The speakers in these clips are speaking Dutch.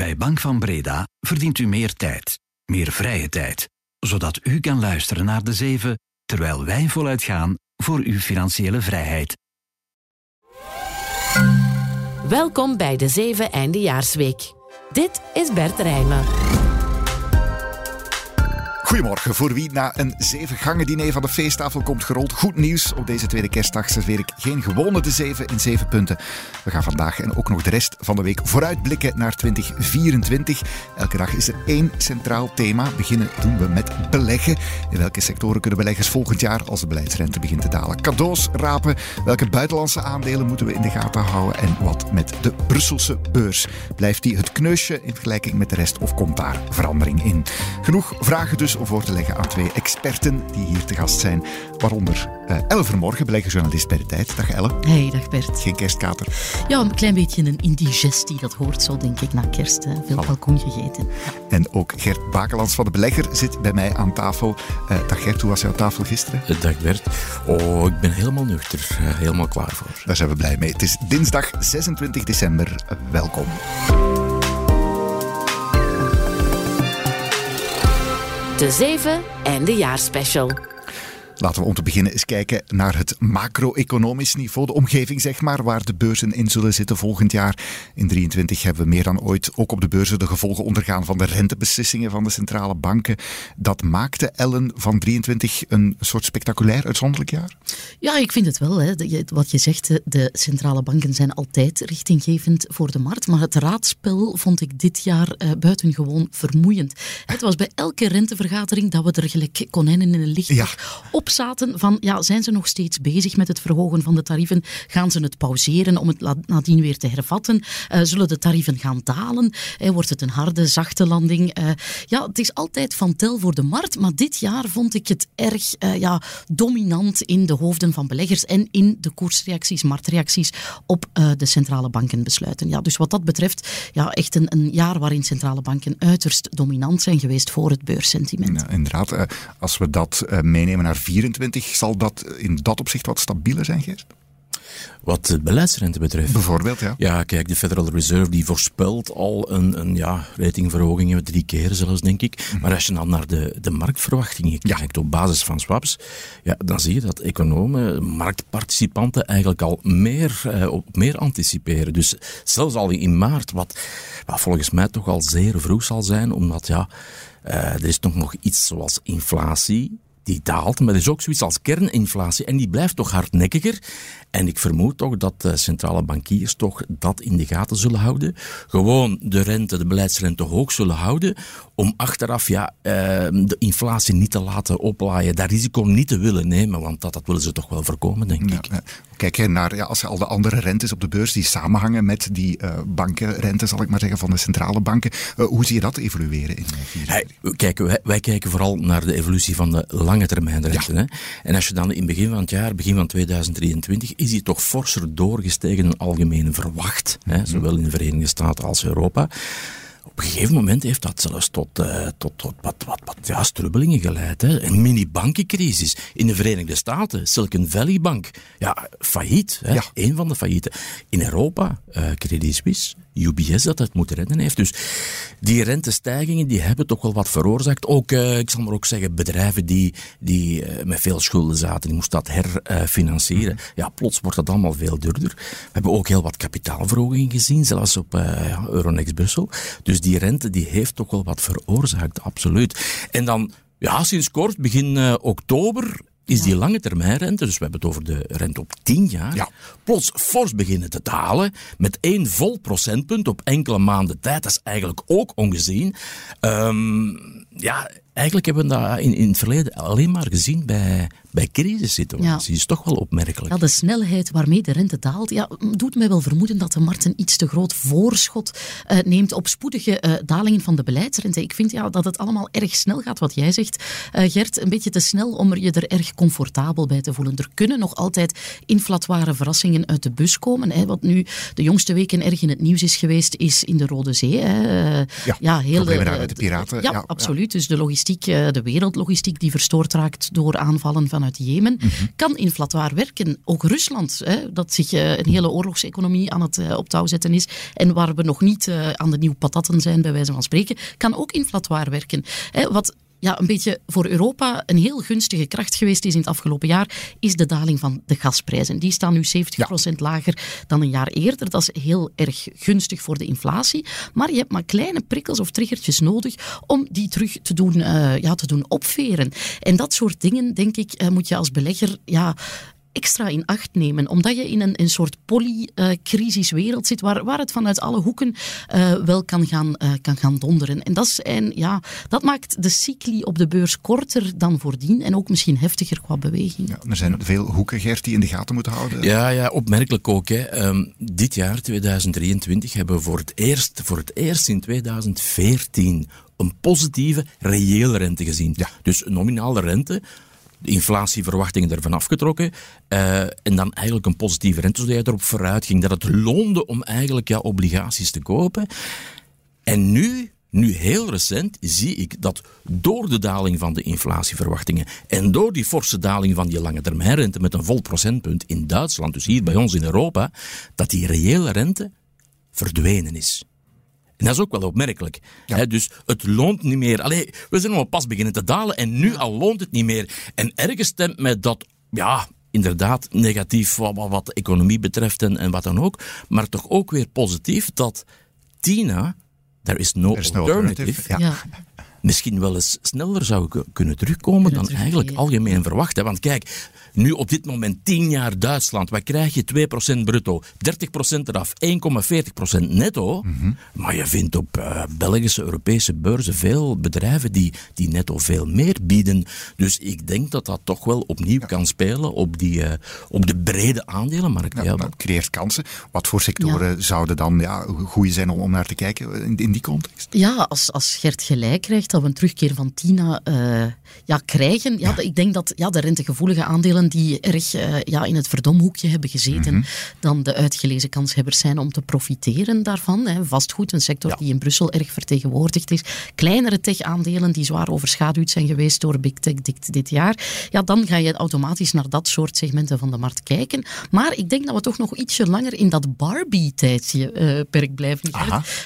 Bij Bank van Breda verdient u meer tijd, meer vrije tijd, zodat u kan luisteren naar de zeven, terwijl wij voluit gaan voor uw financiële vrijheid. Welkom bij de zeven Eindejaarsweek. Dit is Bert Rijmen. Goedemorgen. Voor wie na een zeven gangen diner van de feesttafel komt gerold, goed nieuws. Op deze tweede kerstdag serveer ik geen gewone de zeven in zeven punten. We gaan vandaag en ook nog de rest van de week vooruitblikken naar 2024. Elke dag is er één centraal thema. Beginnen doen we met beleggen. In welke sectoren kunnen beleggers volgend jaar als de beleidsrente begint te dalen? Cadeaus rapen. Welke buitenlandse aandelen moeten we in de gaten houden? En wat met de Brusselse beurs? Blijft die het kneusje in vergelijking met de rest of komt daar verandering in? Genoeg vragen dus voor te leggen aan twee experten die hier te gast zijn. Waaronder uh, Elle Vermorgen, beleggersjournalist bij de Tijd. Dag Elle. Hey, dag Bert. Geen kerstkater? Ja, een klein beetje een indigestie. Dat hoort zo, denk ik, na kerst. Hè. Veel kalkoen gegeten. En ook Gert Bakelands van de Belegger zit bij mij aan tafel. Uh, dag Gert, hoe was jouw tafel gisteren? Uh, dag Bert. Oh, ik ben helemaal nuchter. helemaal klaar voor. Daar zijn we blij mee. Het is dinsdag 26 december. welkom. De 7 en de jaarspecial. Laten we om te beginnen eens kijken naar het macro-economisch niveau, de omgeving zeg maar, waar de beurzen in zullen zitten volgend jaar. In 23 hebben we meer dan ooit ook op de beurzen de gevolgen ondergaan van de rentebeslissingen van de centrale banken. Dat maakte Ellen van 23 een soort spectaculair uitzonderlijk jaar? Ja, ik vind het wel. Hè. Wat je zegt, de centrale banken zijn altijd richtinggevend voor de markt, maar het raadspel vond ik dit jaar uh, buitengewoon vermoeiend. Het was bij elke rentevergadering dat we er gelijk konijnen in een licht ja. op zaten van, ja, zijn ze nog steeds bezig met het verhogen van de tarieven? Gaan ze het pauzeren om het nadien weer te hervatten? Uh, zullen de tarieven gaan dalen? Uh, wordt het een harde, zachte landing? Uh, ja, het is altijd van tel voor de markt, maar dit jaar vond ik het erg ja, dominant in de hoofden van beleggers en in de koersreacties, marktreacties op de centrale bankenbesluiten. Ja, dus wat dat betreft, ja, echt een, een jaar waarin centrale banken uiterst dominant zijn geweest voor het beurssentiment. Ja, inderdaad, als we dat meenemen naar 4 2024 zal dat in dat opzicht wat stabieler zijn, Geert? Wat de beleidsrente betreft. Bijvoorbeeld, ja. Ja, kijk, de Federal Reserve die voorspelt al een, een ja, ratingverhoging, drie keer zelfs, denk ik. Mhm. Maar als je dan naar de, de marktverwachtingen kijkt op basis van swaps, ja, dan zie je dat economen, marktparticipanten eigenlijk al meer, eh, op meer anticiperen. Dus zelfs al in maart, wat, wat volgens mij toch al zeer vroeg zal zijn, omdat ja, uh, er is toch nog iets zoals inflatie die daalt, maar er is ook zoiets als kerninflatie en die blijft toch hardnekkiger. En ik vermoed toch dat de centrale bankiers toch dat in de gaten zullen houden. Gewoon de rente, de beleidsrente hoog zullen houden, om achteraf ja, ehm, de inflatie niet te laten oplaaien, dat risico niet te willen nemen, want dat, dat willen ze toch wel voorkomen, denk ik. Kijk naar, ja, als je al de andere rentes op de beurs die samenhangen met die uh, bankenrente, zal ik maar zeggen, van de centrale banken, uh, hoe zie je dat evolueren in hey, Kijk, wij, wij, kijken vooral naar de evolutie van de lange termijn rente. Hè? En als je dan in het begin van het jaar, begin van 2023, is die toch forser doorgestegen dan algemeen verwacht, hè? Mhm. zowel in de Verenigde Staten als Europa. Op een gegeven moment heeft dat zelfs tot, uh, tot, tot wat, wat, wat ja, strubbelingen geleid. Hè. Een mini-bankencrisis in de Verenigde Staten. Silicon Valley Bank. Ja, failliet. Hè. Ja. Een van de faillieten. In Europa, uh, Credit Suisse, UBS dat het moeten redden heeft. Dus die rentestijgingen die hebben toch wel wat veroorzaakt. Ook, uh, ik zal maar ook zeggen, bedrijven die, die uh, met veel schulden zaten, die moesten dat herfinancieren. Uh, ja, plots wordt dat allemaal veel duurder. We hebben ook heel wat kapitaalverhogingen gezien, zelfs op ja, Euronext Brussel. Dus die rente die heeft toch wel wat veroorzaakt, absoluut. En dan ja, sinds kort, begin oktober, is die lange termijnrente, dus we hebben het over de rente op 10 jaar, ja. plots fors beginnen te dalen met één vol procentpunt op enkele maanden tijd. Dat is eigenlijk ook ongezien. Um, ja, eigenlijk hebben we dat in, in het verleden alleen maar gezien bij, bij crisissituaties. Ja. is toch wel opmerkelijk. Ja, de snelheid waarmee de rente daalt, ja, doet mij wel vermoeden dat de markt een iets te groot voorschot uh, neemt op spoedige uh, dalingen van de beleidsrente. Ik vind ja, dat het allemaal erg snel gaat, wat jij zegt, uh, Gert. Een beetje te snel om je er erg comfortabel bij te voelen. Er kunnen nog altijd inflatoire verrassingen uit de bus komen. Hè. Wat nu de jongste weken erg in het nieuws is geweest, is in de Rode Zee. Hè. ja, ja heel, problemen met de piraten. Ja, absoluut. Dus de logistiek logistiek, de wereldlogistiek die verstoord raakt door aanvallen vanuit Jemen, mhm. kan inflatoir werken. Ook Rusland, hè, dat zich een hele oorlogseconomie aan het op touw zetten is en waar we nog niet aan de nieuwe patatten zijn, bij wijze van spreken, kan ook inflatoir werken. Wat ja, een beetje voor Europa een heel gunstige kracht geweest is in het afgelopen jaar, is de daling van de gasprijzen. Die staan nu 70% lager dan een jaar eerder. Dat is heel erg gunstig voor de inflatie. Maar je hebt maar kleine prikkels of triggertjes nodig om die terug te doen, uh, ja, te doen opveren. En dat soort dingen, denk ik, uh, moet je als belegger ja, extra in acht nemen. Omdat je in een, een soort polycrisiswereld zit waar, waar het vanuit alle hoeken uh, wel kan gaan, uh, kan gaan donderen. En dat, is, en, ja, dat maakt de cycli op de beurs korter dan voordien en ook misschien heftiger qua beweging. Ja, er zijn veel hoeken, Gert, die in de gaten moeten houden. Ja, ja opmerkelijk ook. Hè. Um, dit jaar, 2023, hebben we voor het eerst, voor het eerst in 2014 een positieve reële rente gezien. Ja. Dus nominale rente de inflatieverwachtingen ervan afgetrokken. Uh, en dan eigenlijk een positieve rente, zodat je erop vooruit ging. Dat het loonde om eigenlijk ja, obligaties te kopen. En nu, nu heel recent, zie ik dat door de daling van de inflatieverwachtingen en door die forse daling van die lange termijnrente met een vol procentpunt in Duitsland, dus hier bij ons in Europa, dat die reële rente verdwenen is. En dat is ook wel opmerkelijk. Hè? Dus het loont niet meer. Allee, we zijn nog pas beginnen te dalen en nu al loont het niet meer. En ergens stemt mij dat, ja, inderdaad negatief wat, wat de economie betreft en, en wat dan ook. Maar toch ook weer positief dat Tina, there is no, alternative, ja. misschien wel eens sneller zou kunnen terugkomen dan eigenlijk algemeen verwacht. Hè? Want kijk, nu op dit moment 10 jaar Duitsland, wat krijg je? 2% bruto, 30% eraf, 1,40% netto. Mhm. Maar je vindt op uh, Belgische, Europese beurzen veel bedrijven die, die netto veel meer bieden. Dus ik denk dat dat toch wel opnieuw kan spelen op, die, uh, op de brede aandelenmarkt. Ja, dat creëert kansen. Wat voor sectoren zouden dan ja, goede zijn om, om naar te kijken in, in die context? Ja, als, als Gert gelijk krijgt dat we een terugkeer van Tina uh, ja, krijgen. Ja, Ik denk dat ja, de rentegevoelige aandelen die erg uh, ja, in het verdomhoekje hebben gezeten, mhm. dan de uitgelezen kanshebbers zijn om te profiteren daarvan. Hè. Vastgoed, een sector die in Brussel erg vertegenwoordigd is. Kleinere tech-aandelen die zwaar overschaduwd zijn geweest door big tech dit, dit, jaar. Ja, dan ga je automatisch naar dat soort segmenten van de markt kijken. Maar ik denk dat we toch nog ietsje langer in dat Barbie-tijdje uh, perk blijven.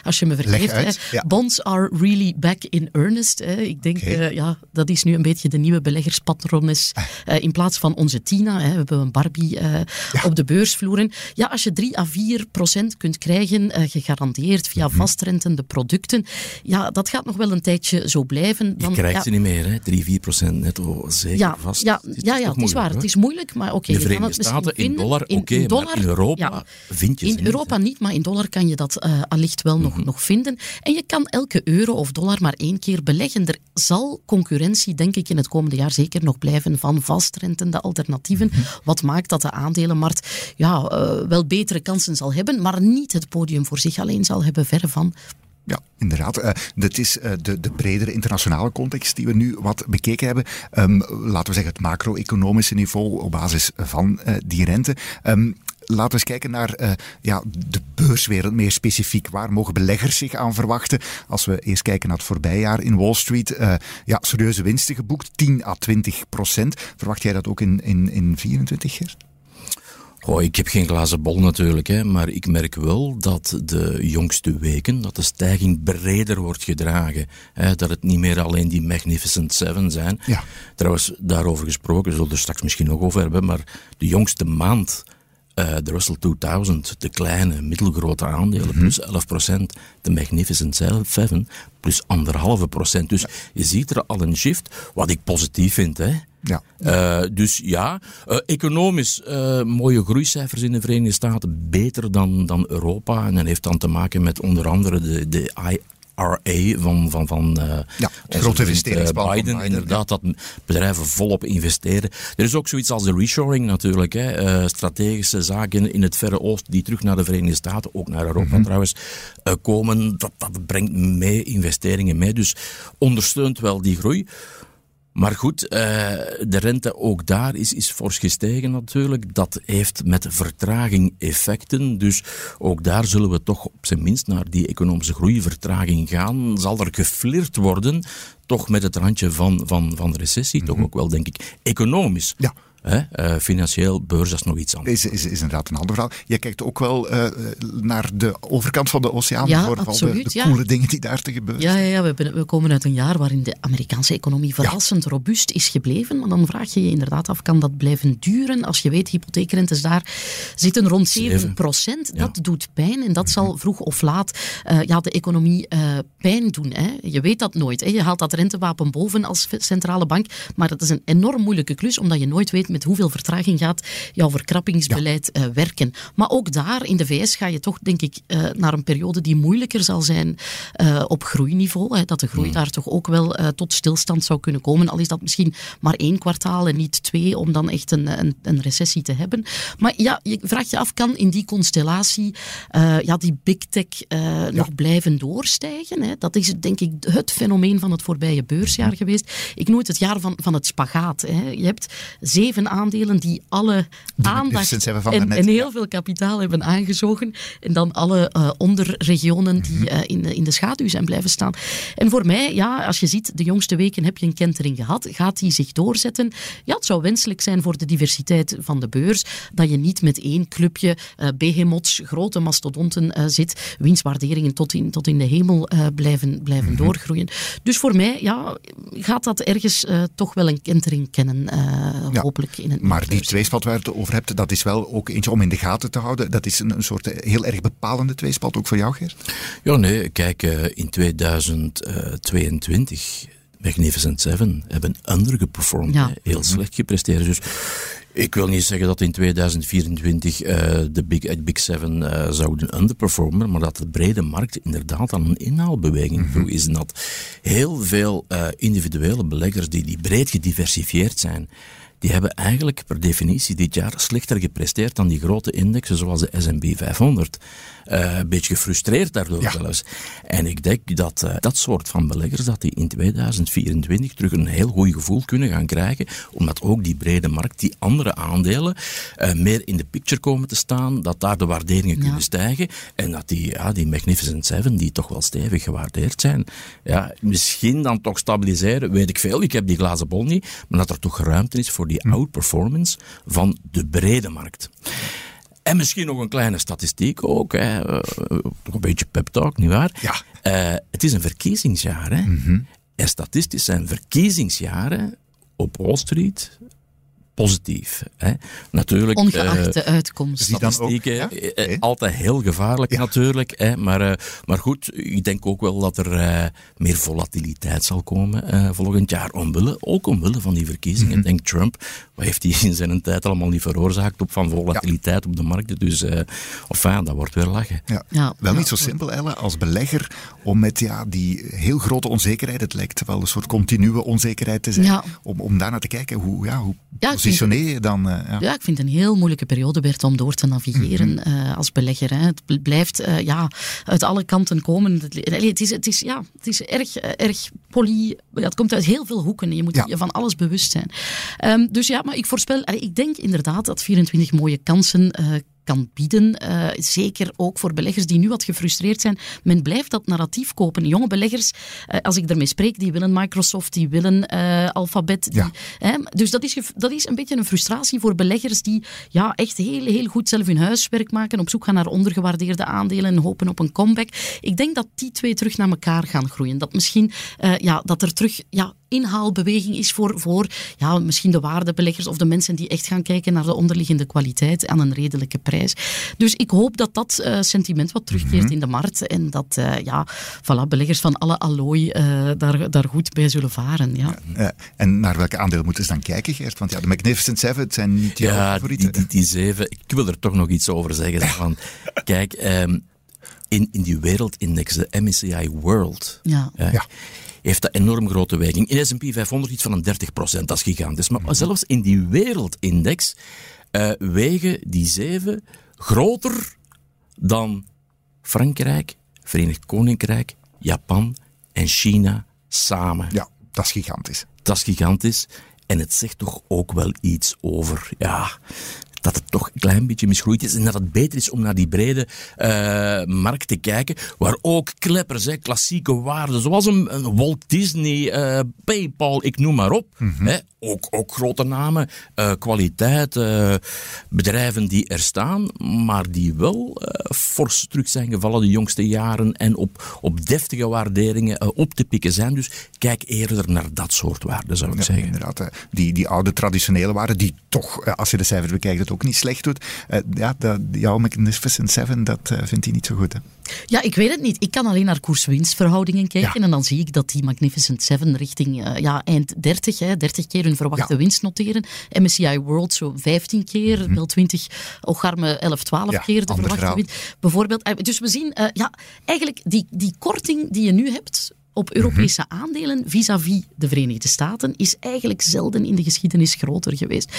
Als je me vergeeft. Bonds are really back in earnest. Hè. Ik denk, okay. ja, dat is nu een beetje de nieuwe beleggerspatrones. Uh, in plaats van onze Tina, hè, we hebben een Barbie uh, op de beursvloeren. Ja, als je 3 à 4 procent kunt krijgen, uh, gegarandeerd via mm vastrentende producten, ja, dat gaat nog wel een tijdje zo blijven. Dan, je krijgt ja, ze niet meer, hè? 3, 4 procent netto zeker ja, vast. Ja, ja, ja het is waar. Het is moeilijk, maar oké. Okay, de Verenigde Staten in dollar, oké, okay, maar in Europa vind je In niet, Europa niet, maar in dollar kan je dat uh, allicht wel nog, mhm. nog vinden. En je kan elke euro of dollar maar één keer beleggen. Er zal concurrentie, denk ik, in het komende jaar zeker nog blijven van vastrentende alternatieven. Wat maakt dat de aandelenmarkt ja, uh, wel betere kansen zal hebben, maar niet het podium voor zich alleen zal hebben, verre van. Ja, inderdaad. Uh, dit is uh, de, de bredere internationale context die we nu wat bekeken hebben. Um, laten we zeggen het macro-economische niveau op basis van die rente. Um, Laten we eens kijken naar uh, ja, de beurswereld meer specifiek. Waar mogen beleggers zich aan verwachten? Als we eerst kijken naar het voorbijjaar in Wall Street. Uh, ja, serieuze winsten geboekt, 10 à 20 procent. Verwacht jij dat ook in, in, in 24, Gert? Oh, ik heb geen glazen bol natuurlijk, hè, maar ik merk wel dat de jongste weken, dat de stijging breder wordt gedragen. Hè, dat het niet meer alleen die Magnificent Seven zijn. Ja. Trouwens, daarover gesproken, zullen we er straks misschien nog over hebben, maar de jongste maand uh, de Russell 2000, de kleine, middelgrote aandelen, mm -hmm. plus 11%. De Magnificent 7, plus 1,5%. Dus je ziet er al een shift, wat ik positief vind. Hè. Ja. Uh, dus ja, uh, economisch mooie groeicijfers in de Verenigde Staten, beter dan, dan Europa. En dat heeft dan te maken met onder andere de, de RA van, van, van uh, ja, grote uh, Biden, Biden. Inderdaad, dat bedrijven volop investeren. Er is ook zoiets als de reshoring natuurlijk. Hè. Uh, strategische zaken in het Verre Oosten die terug naar de Verenigde Staten, ook naar Europa mm -hmm. trouwens, komen. Dat, dat brengt mee investeringen mee. Dus ondersteunt wel die groei. Maar goed, uh, de rente ook daar is, is fors gestegen natuurlijk. Dat heeft met vertraging effecten. Dus ook daar zullen we toch op zijn minst naar die economische groeivertraging gaan. Zal er geflirt worden, toch met het randje van, van, van de recessie. Toch mhm. ook wel, denk ik, economisch. Ja. Uh, financieel, beurs, dat is nog iets anders. Is, is, is inderdaad een ander verhaal. Je kijkt ook wel uh, naar de overkant van de oceaan ja, voor absoluut, de, de coole dingen die daar te gebeuren Ja, ja, ja we, we, komen uit een jaar waarin de Amerikaanse economie verrassend robuust is gebleven. Maar dan vraag je je inderdaad af, kan dat blijven duren? Als je weet, hypotheekrentes daar zitten rond 7 procent. Dat doet pijn en dat zal vroeg of laat uh, ja, de economie pijn doen. Hè. Je weet dat nooit. Hè. Je haalt dat rentewapen boven als centrale bank, maar dat is een enorm moeilijke klus, omdat je nooit weet met hoeveel vertraging gaat jouw verkrappingsbeleid ja. uh, werken. Maar ook daar in de VS ga je toch, denk ik, uh, naar een periode die moeilijker zal zijn uh, op groeiniveau. Hè, dat de groei mm. daar toch ook wel tot stilstand zou kunnen komen. Al is dat misschien maar één kwartaal en niet twee, om dan echt een, een, een recessie te hebben. Maar ja, je vraagt je af, kan in die constellatie ja, die big tech ja. nog blijven doorstijgen? Hè? Dat is denk ik het fenomeen van het voorbije beursjaar geweest. Ik noem het het jaar van, van het spagaat. Hè. Je hebt aandelen die alle aandacht en, en, heel veel kapitaal hebben aangezogen. En dan alle uh, onderregionen die uh, in, in de schaduw zijn blijven staan. En voor mij, ja, als je ziet, de jongste weken heb je een kentering gehad. Gaat die zich doorzetten? Ja, het zou wenselijk zijn voor de diversiteit van de beurs dat je niet met één clubje uh, behemoths, grote mastodonten zit, wienswaarderingen tot in, tot in de hemel blijven, blijven mm -hmm. doorgroeien. Dus voor mij, ja, gaat dat ergens toch wel een kentering kennen, ja. hopelijk in het maar die tweespalt waar je het over hebt, dat is wel ook eentje om in de gaten te houden. Dat is een, een soort heel erg bepalende tweespalt, ook voor jou, Geert? Ja, nee. Kijk, uh, in 2022 Magnificent Seven hebben undergeperformed. Ja. Heel slecht gepresteerd. Dus ik wil niet zeggen dat in 2024 uh, de Big, uh, Big Seven uh, zouden underperformen, maar dat de brede markt inderdaad aan een inhaalbeweging mm -hmm. is. En dat heel veel uh, individuele beleggers die, die breed gediversifieerd zijn, die hebben eigenlijk per definitie dit jaar slechter gepresteerd dan die grote indexen zoals de S&P 500. Uh, een beetje gefrustreerd daardoor ja. zelfs. En ik denk dat uh, dat soort van beleggers, dat die in 2024 terug een heel goed gevoel kunnen gaan krijgen, omdat ook die brede markt, die andere aandelen, uh, meer in de picture komen te staan, dat daar de waarderingen ja. kunnen stijgen en dat die, ja, die Magnificent Seven, die toch wel stevig gewaardeerd zijn, ja, misschien dan toch stabiliseren, weet ik veel, ik heb die glazen bol niet, maar dat er toch ruimte is voor die hm. outperformance van de brede markt. En misschien nog een kleine statistiek ook. Hè. Uh, een beetje pep talk, nietwaar? Ja. Uh, het is een verkiezingsjaar. Hè. Mm -hmm. En statistisch zijn verkiezingsjaren op Wall Street positief. Hè. Natuurlijk, Ongeacht de uitkomst. Statistieken, ook, ja? eh, altijd heel gevaarlijk ja. natuurlijk. Hè, maar, uh, maar goed, ik denk ook wel dat er uh, meer volatiliteit zal komen uh, volgend jaar. Omwille, ook omwille van die verkiezingen. Mm -hmm. Denk Trump, wat heeft hij in zijn tijd allemaal niet veroorzaakt op van volatiliteit ja. op de markten. Dus enfin, dat wordt weer lachen. Ja. Wel niet zo simpel, Elle, als belegger, om met ja, die heel grote onzekerheid, het lijkt wel een soort continue onzekerheid te zijn, om, om daarnaar te kijken hoe, ja, hoe positioneer je dan? Uh, ja. ja. ik vind het een heel moeilijke periode, Bert, om door te navigeren mm -hmm. uh, als belegger. Hè. Het blijft uh, ja, uit alle kanten komen. Het is, het is, ja, het is erg, erg poly... Ja, het komt uit heel veel hoeken. Je moet ja. je van alles bewust zijn. Um, dus ja, maar ik voorspel... Ik denk inderdaad dat 24 mooie kansen kan bieden. Uh, zeker ook voor beleggers die nu wat gefrustreerd zijn. Men blijft dat narratief kopen. Jonge beleggers, uh, als ik ermee spreek, die willen Microsoft, die willen uh, Alphabet. Die, ja. dus dat is, dat is een beetje een frustratie voor beleggers die ja, echt heel, heel goed zelf hun huiswerk maken, op zoek gaan naar ondergewaardeerde aandelen en hopen op een comeback. Ik denk dat die twee terug naar elkaar gaan groeien. Dat misschien ja, dat er terug ja, inhaalbeweging is voor, voor ja, misschien de waardebeleggers of de mensen die echt gaan kijken naar de onderliggende kwaliteit aan een redelijke prijs. Dus ik hoop dat dat uh, sentiment wat terugkeert mm -hmm. in de markt en dat uh, ja, voilà, beleggers van alle allooi uh, daar, daar goed bij zullen varen. Ja. en naar welke aandelen moeten ze dan kijken, Geert? Want ja, de Magnificent Seven, het zijn niet jouw ja, favorieten. Die, die, die zeven, ik wil er toch nog iets over zeggen. Van, kijk, um, in, in die wereldindex, de MSCI World, ja. ja heeft dat enorm grote weging. In S&P 500 iets van een 30 procent, dat is gigantisch. Maar mm-hmm. zelfs in die wereldindex uh, wegen die zeven groter dan Frankrijk, Verenigd Koninkrijk, Japan en China samen. Ja, dat is gigantisch. Dat is gigantisch. En het zegt toch ook wel iets over, ja, dat het toch een klein beetje misgroeid is en dat het beter is om naar die brede uh, markt te kijken, waar ook kleppers, hè, klassieke waarden, zoals een, een Walt Disney, uh, PayPal, ik noem maar op, mm hè, ook, ook grote namen, uh, kwaliteit, bedrijven die er staan, maar die wel fors terug zijn gevallen de jongste jaren en op, op deftige waarderingen op te pikken zijn. Dus kijk eerder naar dat soort waarden, zou ik ja, zeggen. Inderdaad, die, die oude traditionele waarden, die toch, als je de cijfers bekijkt, het ook niet slecht doet. Ja, dat, jouw Magnificent Seven, dat vindt hij niet zo goed. Hè? Ja, ik weet het niet. Ik kan alleen naar koers-winstverhoudingen kijken. En dan zie ik dat die Magnificent Seven richting uh, ja, eind 30, hè, 30 keer hun verwachte ja. winst noteren. MSCI World zo 15 keer, mm -hmm. wel 20, Ocharme 11, 12 ja, keer de verwachte winst. Bijvoorbeeld. Dus we zien, ja, eigenlijk die, die korting die je nu hebt op Europese Mhm. aandelen vis-à-vis de Verenigde Staten is eigenlijk zelden in de geschiedenis groter geweest.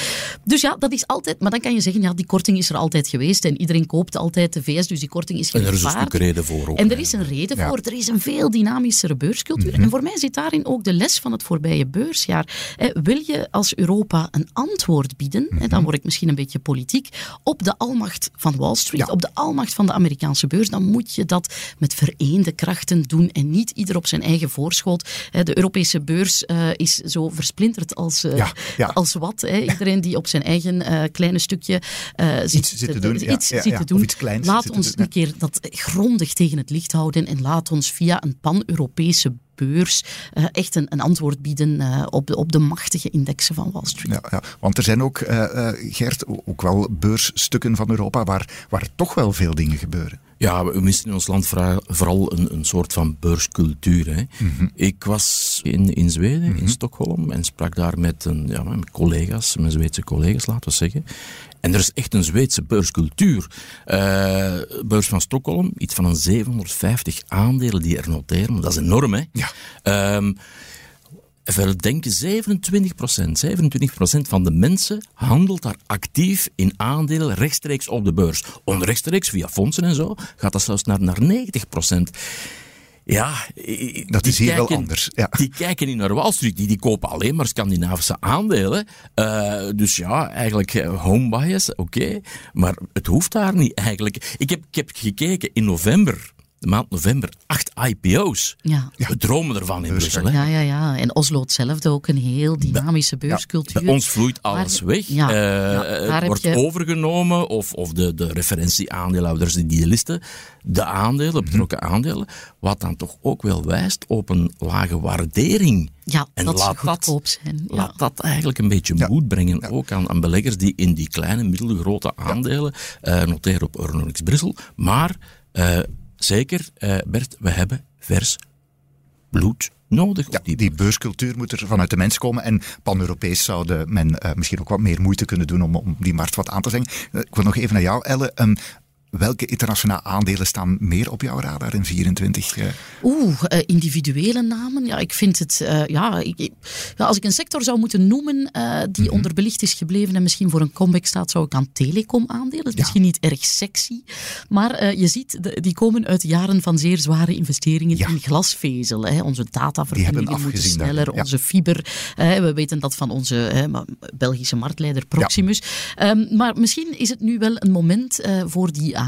Dus ja, dat is altijd. Maar dan kan je zeggen, ja, die korting is er altijd geweest en iedereen koopt altijd de VS, dus die korting is geen En er is een stuk reden voor ook. En er is een reden Ja. voor. Er is een veel dynamischere beurscultuur. Mhm. En voor mij zit daarin ook de les van het voorbije beursjaar. Eh, wil je als Europa een antwoord bieden, Mhm. eh, dan word ik misschien een beetje politiek, op de almacht van Wall Street, Ja. op de almacht van de Amerikaanse beurs, dan moet je dat met vereende krachten doen en niet ieder op zijn eigen voorschoot. Eh, De Europese beurs eh, is zo versplinterd als, eh, Ja, ja. als wat. Iedereen die op zijn eigen eh, kleine stukje eh, zit, te doen, iets ja, zit te doen. iets Laat ons een keer dat grondig tegen het licht houden en laat ons via een pan-Europese beurs eh, echt een, een antwoord bieden eh, op, de, op de machtige indexen van Wall Street. Ja, ja, want er zijn ook, eh, eh, Gert, ook wel beursstukken van Europa waar, waar toch wel veel dingen gebeuren. Ja, we missen in ons land vooral een, een soort van beurscultuur. Hè. Mhm. Ik was in, in Zweden, in Stockholm, en sprak daar met, een, ja, met collega's, mijn Zweedse collega's, laten we zeggen. En er is echt een Zweedse beurscultuur. Eh, beurs van Stockholm, iets van een 750 aandelen die er noteren. Dat is enorm, hè? Ja. Ehm, Even denken, 27 27 van de mensen handelt daar actief in aandelen rechtstreeks op de beurs. Onrechtstreeks, via fondsen en zo, gaat dat zelfs naar, naar 90 Ja, Dat is hier wel anders, ja. Die kijken niet naar Wall Street, die, die kopen alleen maar Scandinavische aandelen. Eh, dus ja, eigenlijk eh, home bias, oké. Maar het hoeft daar niet eigenlijk. Ik heb, ik heb gekeken in november, de maand november, acht IPO's. Ja. We dromen ervan in. Brussel. Hè? Ja, ja, ja. En Oslo hetzelfde, ook een heel dynamische beurscultuur. Bij ons vloeit alles Maar- weg. ja, Eh, ja, het wordt je- overgenomen, of, of de, de referentie-aandeelhouders die die listen, de aandelen, Mhm. betrokken aandelen, wat dan toch ook wel wijst op een lage waardering. Ja, en dat ze laat dat, goedkoop zijn. Ja. laat dat eigenlijk een beetje Ja. moed brengen, ook aan, aan beleggers die in die kleine, middelgrote aandelen eh, noteren op Euronext Brussel. Maar eh, zeker, eh, Bert, we hebben vers bloed nodig. Ja, die die beurscultuur moet er vanuit de mens komen. En pan-Europees zou men eh, misschien ook wat meer moeite kunnen doen om, om die markt wat aan te zeggen. Eh, ik wil nog even naar jou, Elle. Ehm, welke internationale aandelen staan meer op jouw radar in 24? eh? Oeh, eh, individuele namen. Ja, ik vind het. eh, ja, ik, ja, als ik een sector zou moeten noemen die Mhm. onderbelicht is gebleven en misschien voor een comeback staat, zou ik aan telecom aandelen. Dat is misschien niet erg sexy, maar je ziet, de- die komen uit jaren van zeer zware investeringen Ja. in glasvezel. Hè. Onze dataverbindingen moeten sneller, onze fiber. we weten dat van onze Belgische marktleider Proximus. Ehm, maar misschien is het nu wel een moment voor die aandelen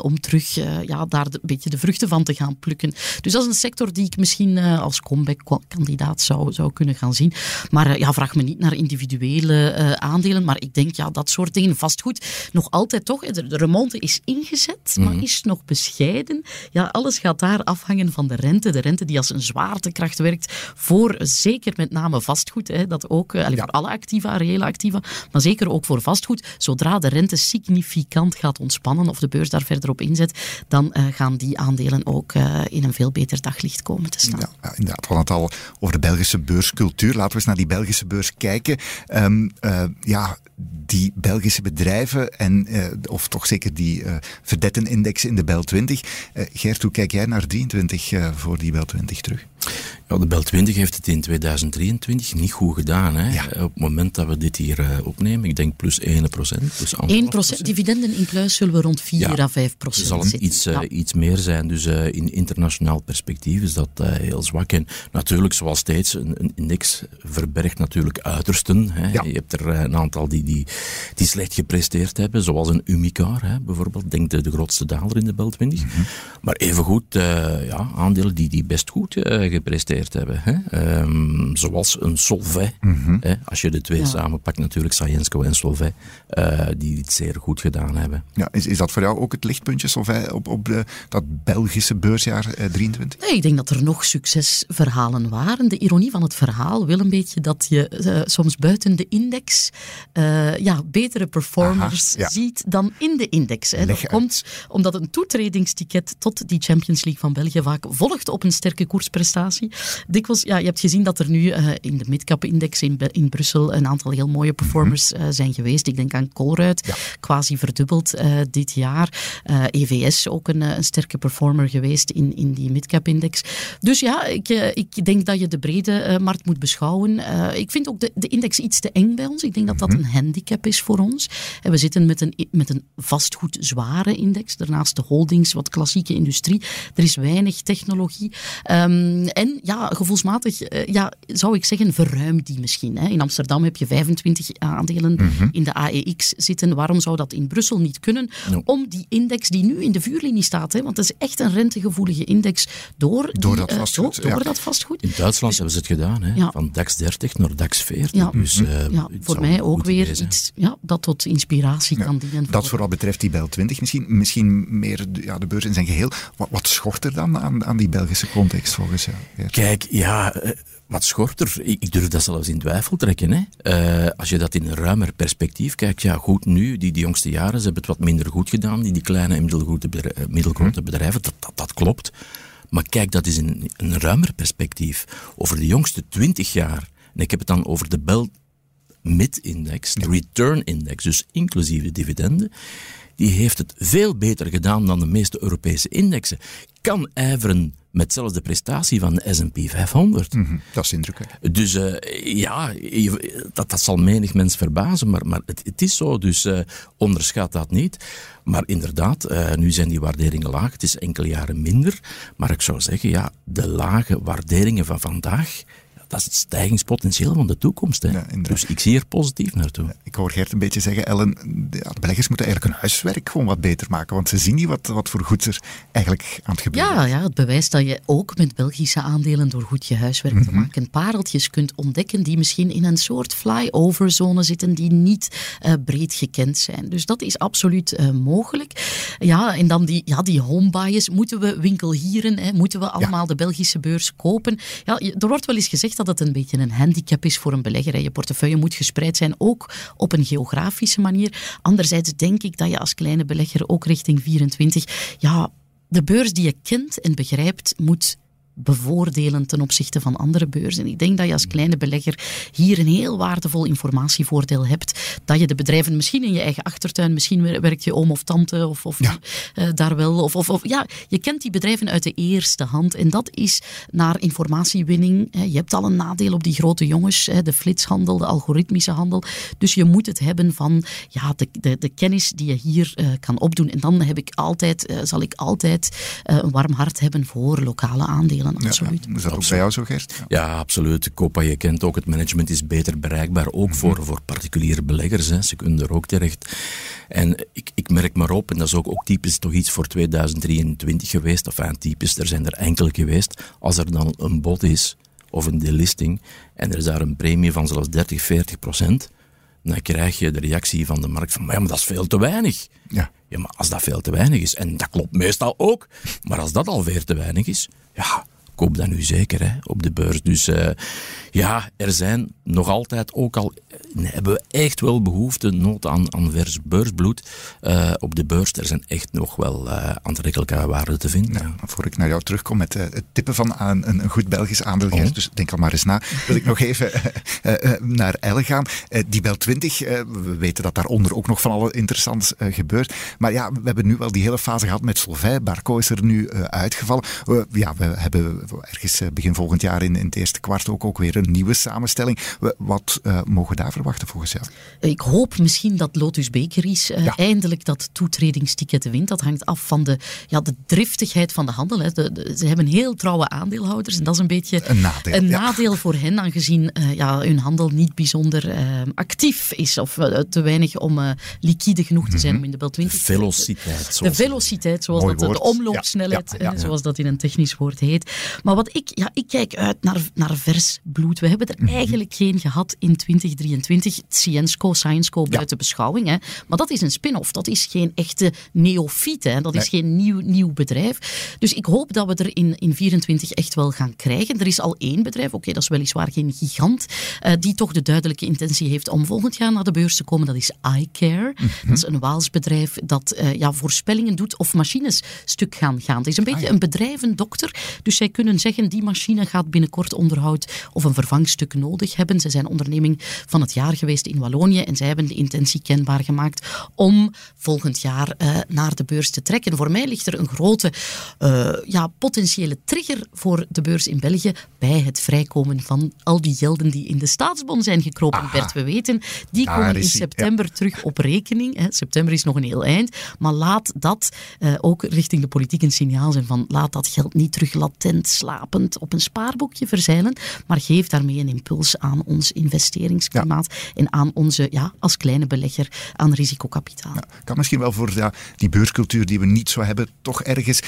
om terug eh, ja, daar een beetje de vruchten van te gaan plukken. Dus dat is een sector die ik misschien eh, als comeback-kandidaat zou, zou kunnen gaan zien. Maar eh, ja, vraag me niet naar individuele aandelen, maar ik denk ja, dat soort dingen. Vastgoed, nog altijd toch, de, de remonte is ingezet, maar is nog bescheiden. Ja, alles gaat daar afhangen van de rente. De rente die als een zwaartekracht werkt voor zeker met name vastgoed. Hè, dat ook, allee, voor alle activa, reële activa, maar zeker ook voor vastgoed. Zodra de rente significant gaat ontspannen of de beurs daar verder op inzet, dan eh, gaan die aandelen ook eh, in een veel beter daglicht komen te staan. Ja, ja, inderdaad. We hadden het al over de Belgische beurscultuur. Laten we eens naar die Belgische beurs kijken. Ehm, eh, ja, die Belgische bedrijven en, eh, of toch zeker die eh verdettenindex in de Bel 20. Eh, Gert, hoe kijk jij naar 23 eh, voor die Bel 20 terug? Ja, de Bel 20 heeft het in 2023 niet goed gedaan. Hè? Ja. Op het moment dat we dit hier uh, opnemen, ik denk plus 1 procent. Dus 1 procent. Dividenden in kluis zullen we rond 4 ja. à 5 procent zal het iets, uh, ja. iets meer zijn. Dus uh, in internationaal perspectief is dat heel zwak. En natuurlijk, zoals steeds, een, een index verbergt natuurlijk uitersten. Hè? Ja. Je hebt er een aantal die, die, die slecht gepresteerd hebben, zoals een Umicar hè, bijvoorbeeld. Denk de, de grootste daler in de Bel 20. Mm -hmm. Maar evengoed ja, aandelen die, die best goed gepresteerd hebben. Hè? Um, zoals een Solvay. Mm -hmm. hè? Als je de twee ja. samenpakt, natuurlijk Syensco en Solvay, uh, die het zeer goed gedaan hebben. Ja, is, is dat voor jou ook het lichtpuntje, Solvay, op, op de, dat Belgische beursjaar eh, 23? Nee, ik denk dat er nog succesverhalen waren. De ironie van het verhaal wil een beetje dat je uh, soms buiten de index ja, betere performers Aha, ja. ziet dan in de index. Hè. Dat komt omdat een toetredingsticket tot die Champions League van België vaak volgt op een sterke koersprestatie. Dikwijls, ja, je hebt gezien dat er nu uh, in de midcap-index in, in Brussel een aantal heel mooie performers uh, zijn geweest. Ik denk aan Colruyt, ja. quasi verdubbeld dit jaar. EVS ook een, een, sterke performer geweest in, in die midcap-index. Dus ja, ik, ik denk dat je de brede markt moet beschouwen. ik vind ook de, de index iets te eng bij ons. Ik denk dat dat een handicap is voor ons. En we zitten met een, met een vastgoed zware index. Daarnaast de holdings, wat klassieke industrie. Er is weinig technologie. Um, en ja, gevoelsmatig uh, ja, zou ik zeggen, verruim die misschien. Hè. In Amsterdam heb je 25 aandelen mm -hmm. in de AEX zitten. Waarom zou dat in Brussel niet kunnen? No. Om die index die nu in de vuurlinie staat, hè, want het is echt een rentegevoelige index, door, door, die, dat, vastgoed, uh, door, door dat vastgoed. In Duitsland dus, hebben ze het gedaan, hè? Ja. van DAX 30 naar DAX 40. Ja, dus, uh, ja voor mij ook weer iets ja, dat tot inspiratie kan dienen. Dat voor wat betreft die Bel 20 misschien, misschien meer ja, de beurs in zijn geheel. Wat, wat schort er dan aan, aan die Belgische context volgens jou? Kijk, ja, wat schort er? Ik, ik durf dat zelfs in twijfel trekken. Hè? Uh, als je dat in een ruimer perspectief kijkt, ja goed, nu, die, die jongste jaren, ze hebben het wat minder goed gedaan, die, die kleine en middelgrote bedrijven, middelgrote bedrijven dat, dat, dat klopt. Maar kijk dat is in een ruimer perspectief. Over de jongste twintig jaar, en ik heb het dan over de Bel Mid-index, de Return Index, dus inclusief de dividenden, die heeft het veel beter gedaan dan de meeste Europese indexen. Kan ijveren met zelfs de prestatie van de S&P 500. Mm -hmm, dat is indrukwekkend. Dus uh, ja, dat, dat zal menig mens verbazen, maar, maar het, het is zo, dus uh, onderschat dat niet. Maar inderdaad, uh, nu zijn die waarderingen laag, het is enkele jaren minder. Maar ik zou zeggen, ja, de lage waarderingen van vandaag dat is het stijgingspotentieel van de toekomst. Hè. Ja, dus ik zie er positief naartoe. Ja, ik hoor Gert een beetje zeggen, Ellen, de, de beleggers moeten eigenlijk hun huiswerk gewoon wat beter maken, want ze zien niet wat, wat voor goed er eigenlijk aan het gebeuren ja, is. Ja, het bewijst dat je ook met Belgische aandelen door goed je huiswerk mm -hmm. te maken pareltjes kunt ontdekken die misschien in een soort flyover zone zitten die niet uh, breed gekend zijn. Dus dat is absoluut uh, mogelijk. Ja, en dan die, ja, die home bias. Moeten we winkelhieren, hè? moeten we allemaal ja. de Belgische beurs kopen? Ja, er wordt wel eens gezegd dat het een beetje een handicap is voor een belegger. Je portefeuille moet gespreid zijn, ook op een geografische manier. Anderzijds denk ik dat je als kleine belegger ook richting 24, ja, de beurs die je kent en begrijpt, moet bevoordelen ten opzichte van andere beurzen. Ik denk dat je als kleine belegger hier een heel waardevol informatievoordeel hebt. Dat je de bedrijven misschien in je eigen achtertuin, misschien werkt je oom of tante of, of ja. uh, daar wel. Of, of, of, ja, je kent die bedrijven uit de eerste hand. En dat is naar informatiewinning. Je hebt al een nadeel op die grote jongens, de flitshandel, de algoritmische handel. Dus je moet het hebben van ja, de, de, de kennis die je hier uh, kan opdoen. En dan heb ik altijd, uh, zal ik altijd een warm hart hebben voor lokale aandelen. Absoluut. Ja, is dat ook bij jou zo, Gert? Ja, ja absoluut. Copa, je kent ook, het management is beter bereikbaar, ook mm -hmm. voor, voor particuliere beleggers. Hè. Ze kunnen er ook terecht. En ik, ik merk maar op, en dat is ook, ook typisch toch iets voor 2023 geweest, of enfin, typisch, er zijn er enkele geweest, als er dan een bod is, of een delisting, en er is daar een premie van zelfs 30, 40 procent, dan krijg je de reactie van de markt van, ja, maar dat is veel te weinig. Ja. ja, maar als dat veel te weinig is, en dat klopt meestal ook, maar als dat al veel te weinig is, ja, koop dat nu zeker hè, op de beurs. Dus uh, ja, er zijn nog altijd, ook al hebben we echt wel behoefte, nood aan, aan vers beursbloed uh, op de beurs. Er zijn echt nog wel uh, aantrekkelijke waarden te vinden. Ja, voor ik naar jou terugkom met het tippen van een, een goed Belgisch aandeel, oh. dus denk al maar eens na, wil ik nog even naar Elle gaan. die Bel 20, we weten dat daaronder ook nog van alle interessants gebeurt. Maar ja, we hebben nu wel die hele fase gehad met Solvay. Barco is er nu uitgevallen. ja, we hebben ergens begin volgend jaar in, in het eerste kwart ook, ook weer een nieuwe samenstelling. Wat mogen we daar verwachten volgens jou? Ik hoop misschien dat Lotus Bakeries eindelijk dat toetredingsticket wint. Dat hangt af van de, ja, de driftigheid van de handel. Hè. ze hebben heel trouwe aandeelhouders en dat is een beetje een nadeel, een nadeel voor hen, aangezien ja, hun handel niet bijzonder actief is of te weinig om liquide genoeg te zijn mhm. om in de Bel 20 te velociteit. De velociteit, zoals dat, de omloopsnelheid, zoals dat in een technisch woord heet. Maar wat ik, ja, ik kijk uit naar, naar vers bloed. We hebben er mhm. eigenlijk geen gehad in 2023. Scienco, Scienco buiten beschouwing. Hè. Maar dat is een spin-off. Dat is geen echte neofiet. Hè. Dat is geen nieuw, nieuw bedrijf. Dus ik hoop dat we er in, in 24 echt wel gaan krijgen. Er is al één bedrijf, oké, dat is weliswaar geen gigant, uh, die toch de duidelijke intentie heeft om volgend jaar naar de beurs te komen. Dat is iCare. Mhm. Dat is een Waals bedrijf dat uh, ja, voorspellingen doet of machines stuk gaan gaan. Het is een beetje ah, een bedrijvendokter. Dus zij kunnen zeggen, die machine gaat binnenkort onderhoud of een vervangstuk nodig hebben. Zij zijn onderneming van het jaar geweest in Wallonië en zij hebben de intentie kenbaar gemaakt om volgend jaar uh, naar de beurs te trekken. Voor mij ligt er een grote uh, ja, potentiële trigger voor de beurs in België bij het vrijkomen van al die gelden die in de staatsbon zijn gekropen. Aha. Bert, we weten, die komen in september terug op rekening. Hè. September is nog een heel eind, maar laat dat uh, ook richting de politiek een signaal zijn van laat dat geld niet terug latent, slapend op een spaarboekje verzeilen, maar geef daarmee een impuls aan ons en aan onze, ja, als kleine belegger, aan risicokapitaal. Ja, kan misschien wel voor ja, die beurscultuur die we niet zo hebben, toch ergens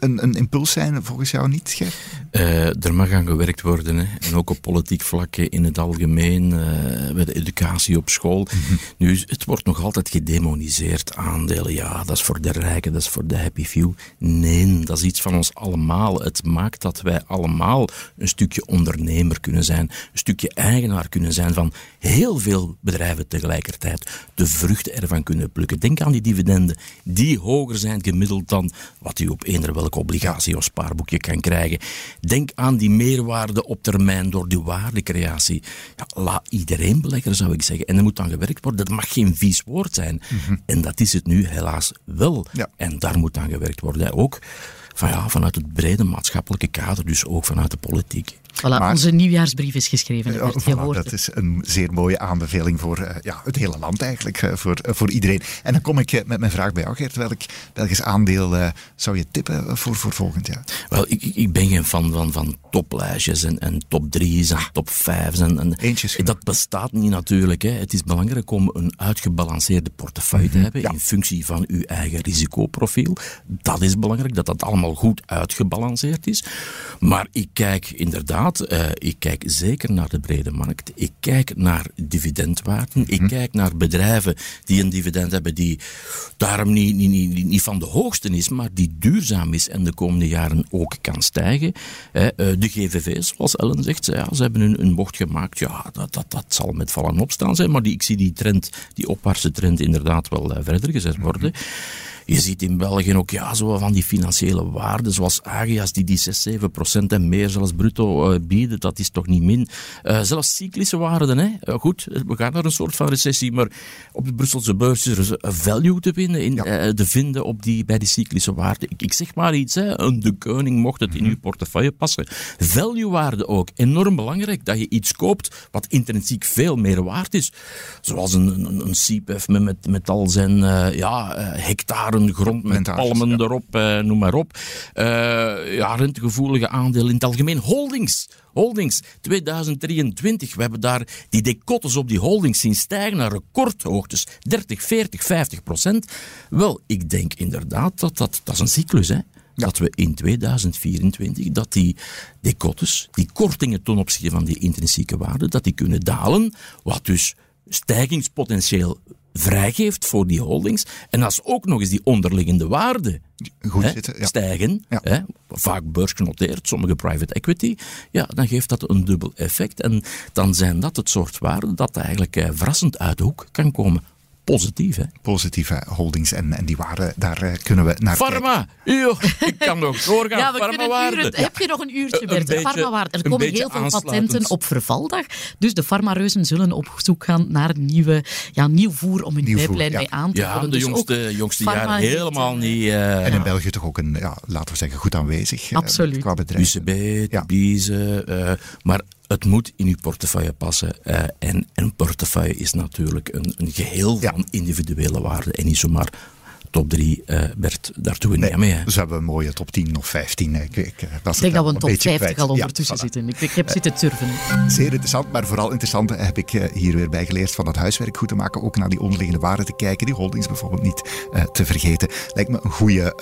een, een impuls zijn volgens jou niet, Ger? Uh, er mag aan gewerkt worden. Hè. En ook op politiek vlak in het algemeen, uh, bij de educatie op school. Mhm. Nu, het wordt nog altijd gedemoniseerd. Aandelen, ja, dat is voor de rijken, dat is voor de happy few. Nee, dat is iets van ons allemaal. Het maakt dat wij allemaal een stukje ondernemer kunnen zijn. Een stukje eigenaar kunnen zijn van heel veel bedrijven tegelijkertijd. De vruchten ervan kunnen plukken. Denk aan die dividenden, die hoger zijn gemiddeld dan wat u op eender welke obligatie of spaarboekje kan krijgen. Denk aan die meerwaarde op termijn door die waardecreatie. Ja, laat iedereen beleggen, zou ik zeggen. En er moet dan gewerkt worden. Dat mag geen vies woord zijn. Mhm. En dat is het nu helaas wel. En daar moet aan gewerkt worden. Ook van, ja, vanuit het brede maatschappelijke kader, dus ook vanuit de politiek. Voilà, onze nieuwjaarsbrief is geschreven. Uh, dat is een zeer mooie aanbeveling voor uh, ja, het hele land eigenlijk, uh, voor, voor iedereen. En dan kom ik met mijn vraag bij jou, Gert. Welk Belgisch aandeel zou je tippen voor, voor volgend jaar? Wel, ik, ik ben geen fan van, van toplijstjes en, en top drie's en ah. top vijf's. En, en Eentjes dat bestaat niet natuurlijk. Hè. Het is belangrijk om een uitgebalanceerde portefeuille te mhm, hebben in functie van uw eigen risicoprofiel. Dat is belangrijk, dat dat allemaal goed uitgebalanceerd is. Maar ik kijk inderdaad uh, ik kijk zeker naar de brede markt. Ik kijk naar dividendwaarden. Ik mhm. kijk naar bedrijven die een dividend hebben die daarom niet, niet, niet, niet, van de hoogste is, maar die duurzaam is en de komende jaren ook kan stijgen. Uh, de GVV, zoals Ellen zegt, ja, ze hebben een, een bocht gemaakt. Ja, dat, dat, dat zal met vallen opstaan zijn, maar die, ik zie die trend, die opwaartse trend inderdaad wel verder gezet worden. Je ziet in België ook ja, zo van die financiële waarden, zoals Agias, die die 6, 7 procent en meer zelfs bruto uh, bieden. Dat is toch niet min. Uh, zelfs cyclische waarden. Hè. Uh, goed, we gaan naar een soort van recessie, maar op de Brusselse beurs is er een value te vinden, in, ja. te vinden op die, bij die cyclische waarden. Ik, ik zeg maar iets, hè. een de koning mocht het in mhm. uw portefeuille passen. Value-waarden ook. Enorm belangrijk dat je iets koopt wat intrinsiek veel meer waard is. Zoals een, een, een CPF met, met al zijn ja, hectare grond met palmen erop, eh, noem maar op. Uh, ja, rentegevoelige aandelen in het algemeen. Holdings. Holdings 2023. We hebben daar die decotes op die holdings zien stijgen naar recordhoogtes. 30, 40, 50 procent. Wel, ik denk inderdaad dat dat, dat is een cyclus hè. Dat we in 2024, dat die decotes, die kortingen ten opzichte van die intrinsieke waarde, dat die kunnen dalen. Wat dus stijgingspotentieel vrijgeeft voor die holdings. En als ook nog eens die onderliggende waarden Goed hè, zitten, ja. stijgen, Hè, vaak beursgenoteerd, sommige private equity, ja, dan geeft dat een dubbel effect. En dan zijn dat het soort waarden dat eigenlijk eh, verrassend uit de hoek kan komen positief. Hè? Positieve holdings en, en die waarden, daar uh, kunnen we naar Pharma, Yo, ik kan nog doorgaan. Ja, we kunnen uren, Heb je nog een uurtje, Bert? Pharmawaarde. Er komen heel veel patenten op vervaldag. Dus de farmareuzen zullen op zoek gaan naar nieuwe, ja, nieuw voer om hun pijplijn bij aan te vullen. Ja, de dus jongste, jongste jaren helemaal niet... Uh, en in België toch ook een, ja, laten we zeggen, goed aanwezig. Absoluut. Uh, qua bedrijf. UCB, ja. Biezen, uh, maar het moet in uw portefeuille passen. Uh, en een portefeuille is natuurlijk een, een geheel van individuele waarden en niet zomaar top 3, uh, Bert, daar doen we nee, niet mee. Hè? Dus we hebben een mooie top 10 of 15. Ik, ik, ik denk dat we een top 50 kwijt. al ondertussen ja, zitten. Ik, ik heb uh, zitten turven. Zeer interessant, maar vooral interessant heb ik uh, hier weer bij geleerd van het huiswerk goed te maken. Ook naar die onderliggende waarden te kijken. Die holdings bijvoorbeeld niet te vergeten. Lijkt me een goede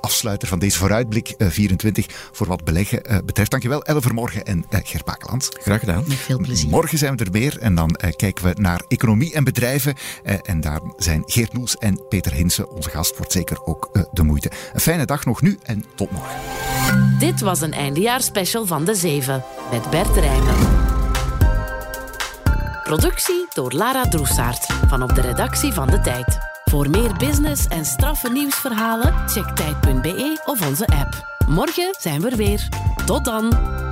afsluiter van deze vooruitblik 24 voor wat beleggen betreft. Dankjewel, Elle Vermorgen en Ger Bakeland. Graag gedaan. Met veel plezier. Morgen zijn we er weer en dan kijken we naar economie en bedrijven. en daar zijn Geert Noels en Peter Hinsen onze gast wordt zeker ook uh, de moeite. Een fijne dag nog nu en tot morgen. Dit was een eindejaarspecial van De Zeven met Bert Rijmen. Productie door Lara Droesaert van op de redactie van De Tijd. Voor meer business en straffe nieuwsverhalen check tijd.be of onze app. Morgen zijn we er weer. Tot dan!